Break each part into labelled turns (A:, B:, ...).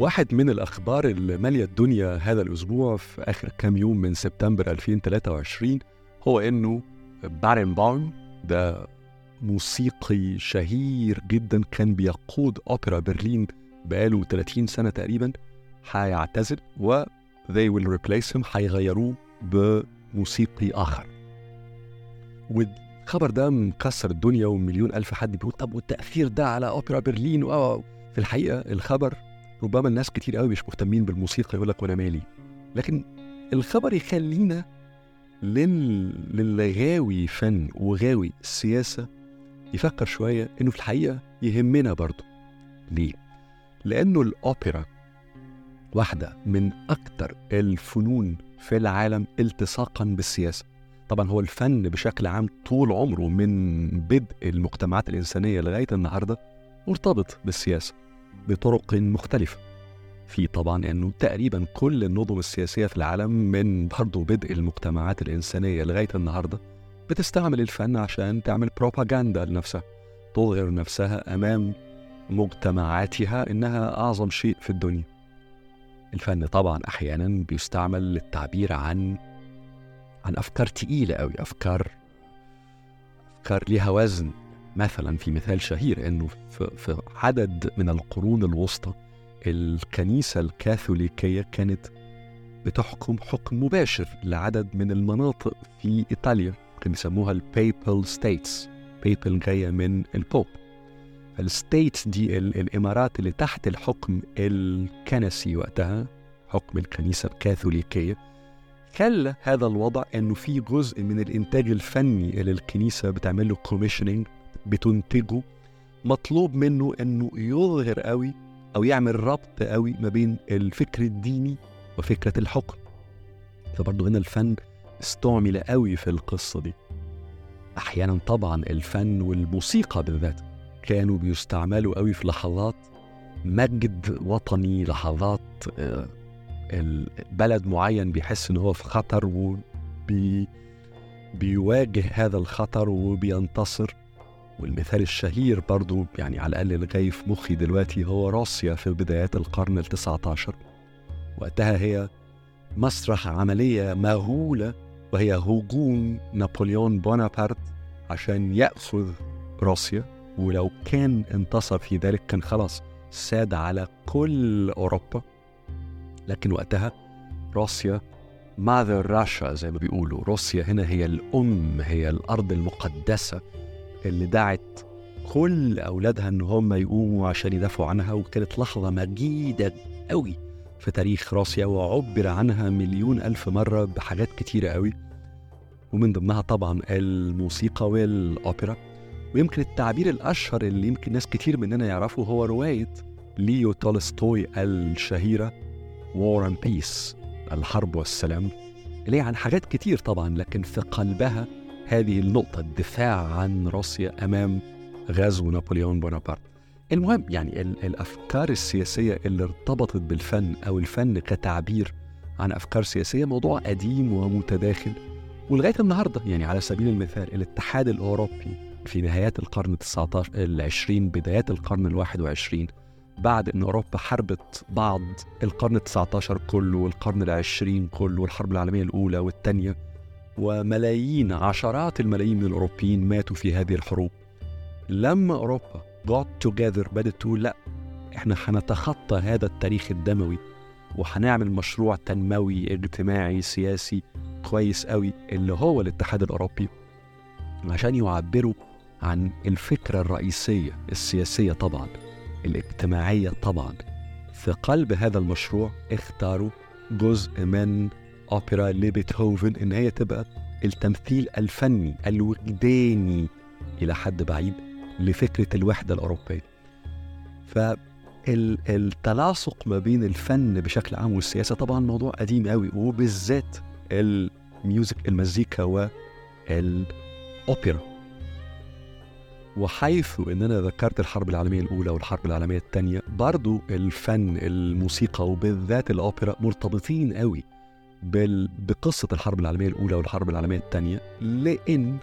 A: واحد من الأخبار اللي مالية الدنيا هذا الأسبوع في آخر كام يوم من سبتمبر 2023 هو إنه بارن باون ده موسيقي شهير جدا كان بيقود أوبرا برلين بقاله 30 سنة تقريبا هيعتزل و they will replace him هيغيروه بموسيقي آخر. والخبر ده مكسر الدنيا ومليون ألف حد بيقول طب والتأثير ده على أوبرا برلين؟ و في الحقيقة الخبر ربما الناس كتير قوي مش مهتمين بالموسيقى يقول لك وأنا مالي. لكن الخبر يخلينا لل... للغاوي فن وغاوي سياسة يفكر شوية إنه في الحقيقة يهمنا برضه. ليه؟ لأنه الأوبرا واحدة من أكثر الفنون في العالم التصاقا بالسياسة. طبعا هو الفن بشكل عام طول عمره من بدء المجتمعات الإنسانية لغاية النهاردة مرتبط بالسياسة. بطرق مختلفة. في طبعا أنه تقريبا كل النظم السياسية في العالم من برضه بدء المجتمعات الإنسانية لغاية النهارده بتستعمل الفن عشان تعمل بروباغندا لنفسها تظهر نفسها أمام مجتمعاتها إنها أعظم شيء في الدنيا. الفن طبعا أحيانا بيستعمل للتعبير عن عن أفكار تقيلة قوي أفكار أفكار ليها وزن. مثلا في مثال شهير إنه في, عدد من القرون الوسطى الكنيسة الكاثوليكية كانت بتحكم حكم مباشر لعدد من المناطق في إيطاليا كانوا يسموها ال Papal States Papal جاية من ال Pope فال States دي الإمارات اللي تحت الحكم الكنسي وقتها حكم الكنيسة الكاثوليكية خلى هذا الوضع إنه في جزء من الإنتاج الفني اللي الكنيسة بتعمل له كوميشننج بتنتجه مطلوب منه إنه يظهر قوي أو يعمل ربط قوي ما بين الفكر الديني وفكرة الحكم. فبرضه هنا الفن استعمل قوي في القصة دي. أحيانا طبعا الفن والموسيقى بالذات كانوا بيستعملوا قوي في لحظات مجد وطني لحظات بلد معين بيحس إن هو في خطر وبي بيواجه هذا الخطر وبينتصر. والمثال الشهير برضو يعني على الأقل اللي في مخي دلوقتي هو روسيا في بدايات القرن التسعة عشر وقتها هي مسرح عملية مهولة وهي هجوم نابليون بونابرت عشان يأخذ روسيا ولو كان انتصر في ذلك كان خلاص ساد على كل أوروبا. لكن وقتها روسيا ماذر راشا زي ما بيقولوا روسيا هنا هي الأم هي الأرض المقدسة. اللي دعت كل أولادها إن هم يقوموا عشان يدافعوا عنها وكانت لحظة مجيدة قوي في تاريخ روسيا وعبر عنها مليون ألف مرة بحاجات كتيرة قوي. ومن ضمنها طبعا الموسيقى والأوبرا. ويمكن التعبير الأشهر اللي يمكن ناس كتير مننا يعرفوا هو رواية ليو تولستوي الشهيرة War and Peace الحرب والسلام. اللي عن حاجات كتير طبعا لكن في قلبها هذه النقطة الدفاع عن روسيا أمام غزو نابليون بونابرت. المهم يعني الأفكار السياسية اللي ارتبطت بالفن أو الفن كتعبير عن أفكار سياسية موضوع قديم ومتداخل. ولغاية النهاردة يعني على سبيل المثال الاتحاد الأوروبي في نهايات القرن التسعة العشرين بدايات القرن الواحد وعشرين بعد أن أوروبا حربت بعض القرن التسعة عشر كله والقرن العشرين كله والحرب العالمية الأولى والثانية وملايين عشرات الملايين من الأوروبيين ماتوا في هذه الحروب. لما أوروبا got together بدأت تقول لا إحنا هنتخطى هذا التاريخ الدموي وهنعمل مشروع تنموي اجتماعي سياسي كويس قوي اللي هو الاتحاد الأوروبي عشان يعبروا عن الفكرة الرئيسية السياسية طبعا الاجتماعية طبعا. في قلب هذا المشروع اختاروا جزء من أوبرا لبيتهوفن إن هي تبقى التمثيل الفني الوجداني إلى حد بعيد لفكرة الوحدة الأوروبية. فالتلاصق ما بين الفن بشكل عام والسياسة طبعا موضوع قديم قوي وبالذات ال music المزيكا والأوبرا. وحيث اننا ذكرت الحرب العالمية الأولى والحرب العالمية الثانية برضو الفن الموسيقى وبالذات الأوبرا مرتبطين قوي بال... بقصة الحرب العالمية الأولى والحرب العالمية الثانية لأن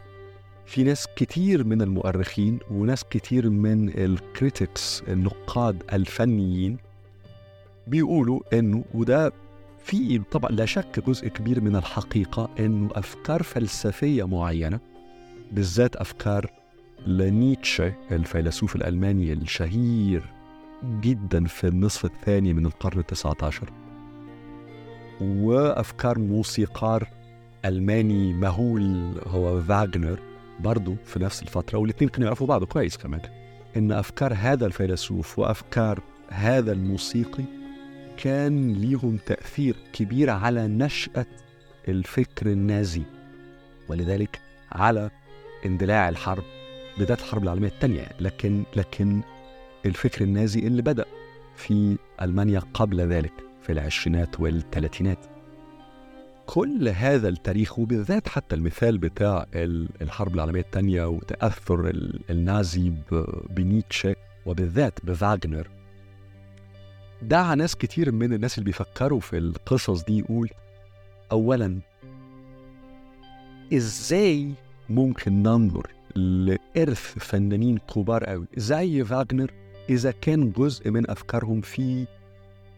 A: في ناس كتير من المؤرخين وناس كتير من ال critics النقاد الفنيين بيقولوا إنه وده في طبعا لا شك جزء كبير من الحقيقة إنه أفكار فلسفية معينة بالذات أفكار لنيتشه الفيلسوف الألماني الشهير جدا في النصف الثاني من القرن التسعة عشر وأفكار موسيقار ألماني مهول هو فاغنر برضه في نفس الفترة والاثنين كانوا يعرفوا بعض كويس كمان. إن أفكار هذا الفيلسوف وأفكار هذا الموسيقي كان ليهم تأثير كبير على نشأة الفكر النازي ولذلك على اندلاع الحرب بداية الحرب العالمية الثانية. لكن لكن الفكر النازي اللي بدأ في ألمانيا قبل ذلك في العشرينات والثلاثينات كل هذا التاريخ وبالذات حتى المثال بتاع الحرب العالمية الثانية وتأثر النازي بنيتشه وبالذات بفاغنر. دعا ناس كتير من الناس اللي بيفكروا في القصص دي يقول أولا إزاي ممكن ننظر لإرث فنانين كبار قوي زي فاغنر إذا كان جزء من أفكارهم في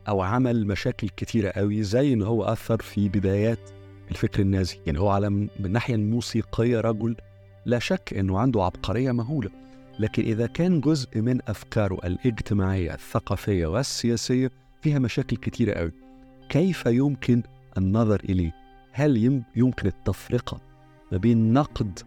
A: أو عمل مشاكل كتيرة قوي زي إن هو أثر في بدايات الفكر النازي يعني هو على من الناحية الموسيقية رجل لا شك إنه عنده عبقرية مهولة لكن إذا كان جزء من أفكاره الاجتماعية الثقافية والسياسية فيها مشاكل كتيرة قوي كيف يمكن النظر إليه؟ هل يمكن التفرقة ما بين نقد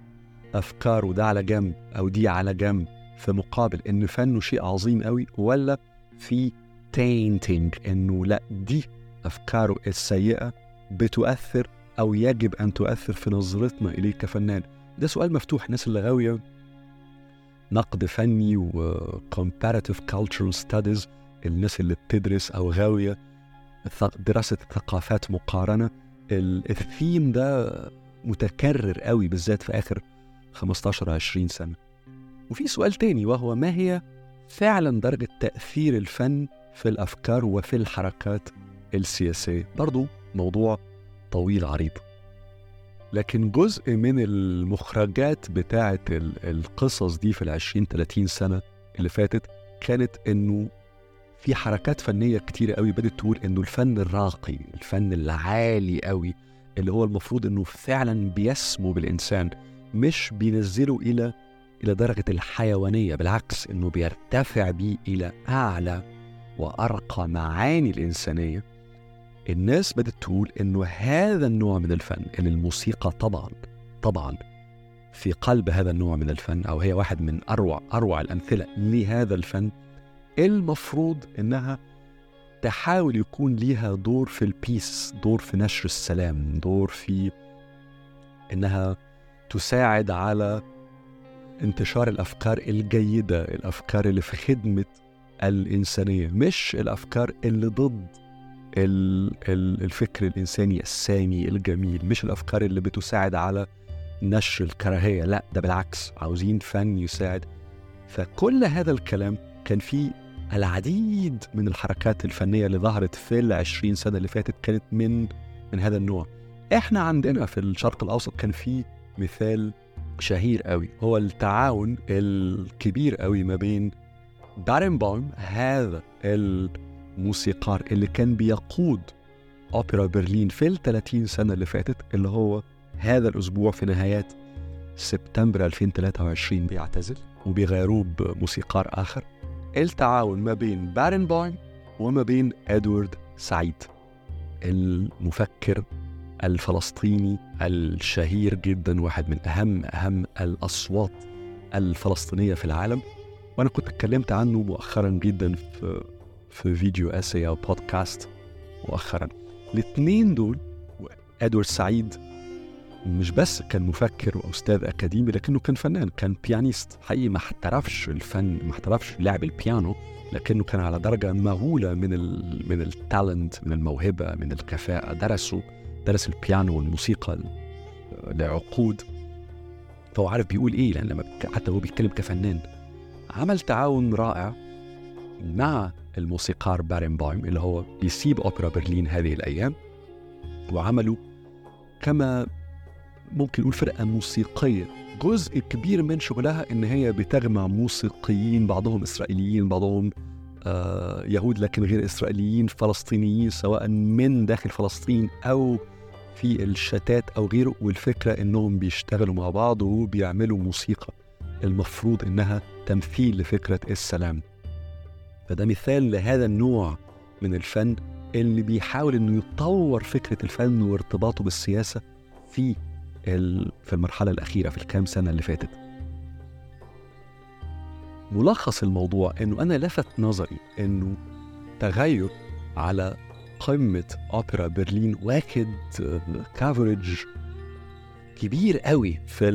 A: أفكاره ده على جنب أو دي على جنب في مقابل إن فنه شيء عظيم قوي ولا في تينتينج إنه لا دي أفكاره السيئة بتؤثر أو يجب أن تؤثر في نظرتنا إليه كفنان. ده سؤال مفتوح الناس اللي غاوية نقد فني و comparative cultural studies الناس اللي بتدرس أو غاوية دراسة ثقافات مقارنة. الثيم ده متكرر قوي بالذات في آخر 15 20 سنة. وفي سؤال تاني وهو ما هي فعلا درجة تأثير الفن في الأفكار وفي الحركات السياسية. برضو موضوع طويل عريض. لكن جزء من المخرجات بتاعة القصص دي في العشرين 30 سنة اللي فاتت كانت إنه في حركات فنية كتيرة قوي بدأت تقول إنه الفن الراقي الفن العالي قوي اللي هو المفروض إنه فعلا بيسمو بالإنسان مش بينزله إلى إلى درجة الحيوانية بالعكس إنه بيرتفع بيه إلى أعلى وأرقى معاني الإنسانية الناس بدأت تقول إنه هذا النوع من الفن اللي الموسيقى طبعا طبعا في قلب هذا النوع من الفن أو هي واحد من أروع أروع الأمثلة لهذا الفن المفروض إنها تحاول يكون ليها دور في البيس دور في نشر السلام دور في إنها تساعد على انتشار الأفكار الجيدة الأفكار اللي في خدمة الإنسانية مش الأفكار اللي ضد الفكر الإنساني السامي الجميل مش الأفكار اللي بتساعد على نشر الكراهية لا ده بالعكس عاوزين فن يساعد. فكل هذا الكلام كان فيه العديد من الحركات الفنية اللي ظهرت في العشرين سنة اللي فاتت كانت من من هذا النوع. إحنا عندنا في الشرق الأوسط كان في مثال شهير قوي هو التعاون الكبير قوي ما بين بارنباوم هذا الموسيقار اللي كان بيقود أوبرا برلين في ال 30 سنة اللي فاتت اللي هو هذا الأسبوع في نهايات سبتمبر 2023 بيعتزل وبيغيروه بموسيقار آخر. التعاون ما بين بارنباوم وما بين إدوارد سعيد المفكر الفلسطيني الشهير جدا واحد من أهم أهم الأصوات الفلسطينية في العالم. وأنا كنت اتكلمت عنه مؤخرا جدا في في فيديو اسي أو بودكاست مؤخرا. الاثنين دول ادوارد سعيد مش بس كان مفكر وأستاذ أكاديمي لكنه كان فنان كان بيانيست حقيقي ما احترفش الفن ما احترفش لعب البيانو لكنه كان على درجة مهولة من ال من التالنت من الموهبة من الكفاءة. درسه درس البيانو والموسيقى لعقود. فهو عارف بيقول إيه لأن لما حتى هو بيتكلم كفنان. عمل تعاون رائع مع الموسيقار بارنبايم اللي هو بيسيب أوبرا برلين هذه الأيام وعملوا كما ممكن نقول فرقة موسيقية. جزء كبير من شغلها إن هي بتجمع موسيقيين بعضهم إسرائيليين بعضهم آه يهود لكن غير إسرائيليين فلسطينيين سواء من داخل فلسطين أو في الشتات أو غيره. والفكرة إنهم بيشتغلوا مع بعض وبيعملوا موسيقى. المفروض إنها تمثيل لفكرة السلام. فده مثال لهذا النوع من الفن اللي بيحاول إنه يطور فكرة الفن وارتباطه بالسياسة في في المرحلة الأخيرة في الكام سنة اللي فاتت. ملخص الموضوع إنه أنا لفت نظري إنه تغير على قمة أوبرا برلين واخد كافرج كبير قوي في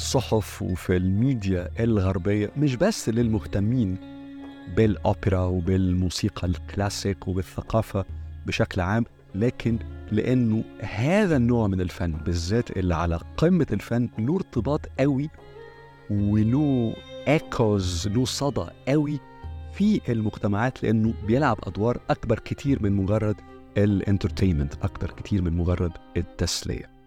A: الصحف وفي الميديا الغربية مش بس للمهتمين بالأوبرا وبالموسيقى الكلاسيك وبالثقافة بشكل عام لكن لأنه هذا النوع من الفن بالذات اللي على قمة الفن له ارتباط قوي وله echoes له صدى قوي في المجتمعات لأنه بيلعب أدوار أكبر كتير من مجرد ال entertainment أكتر كتير من مجرد التسلية.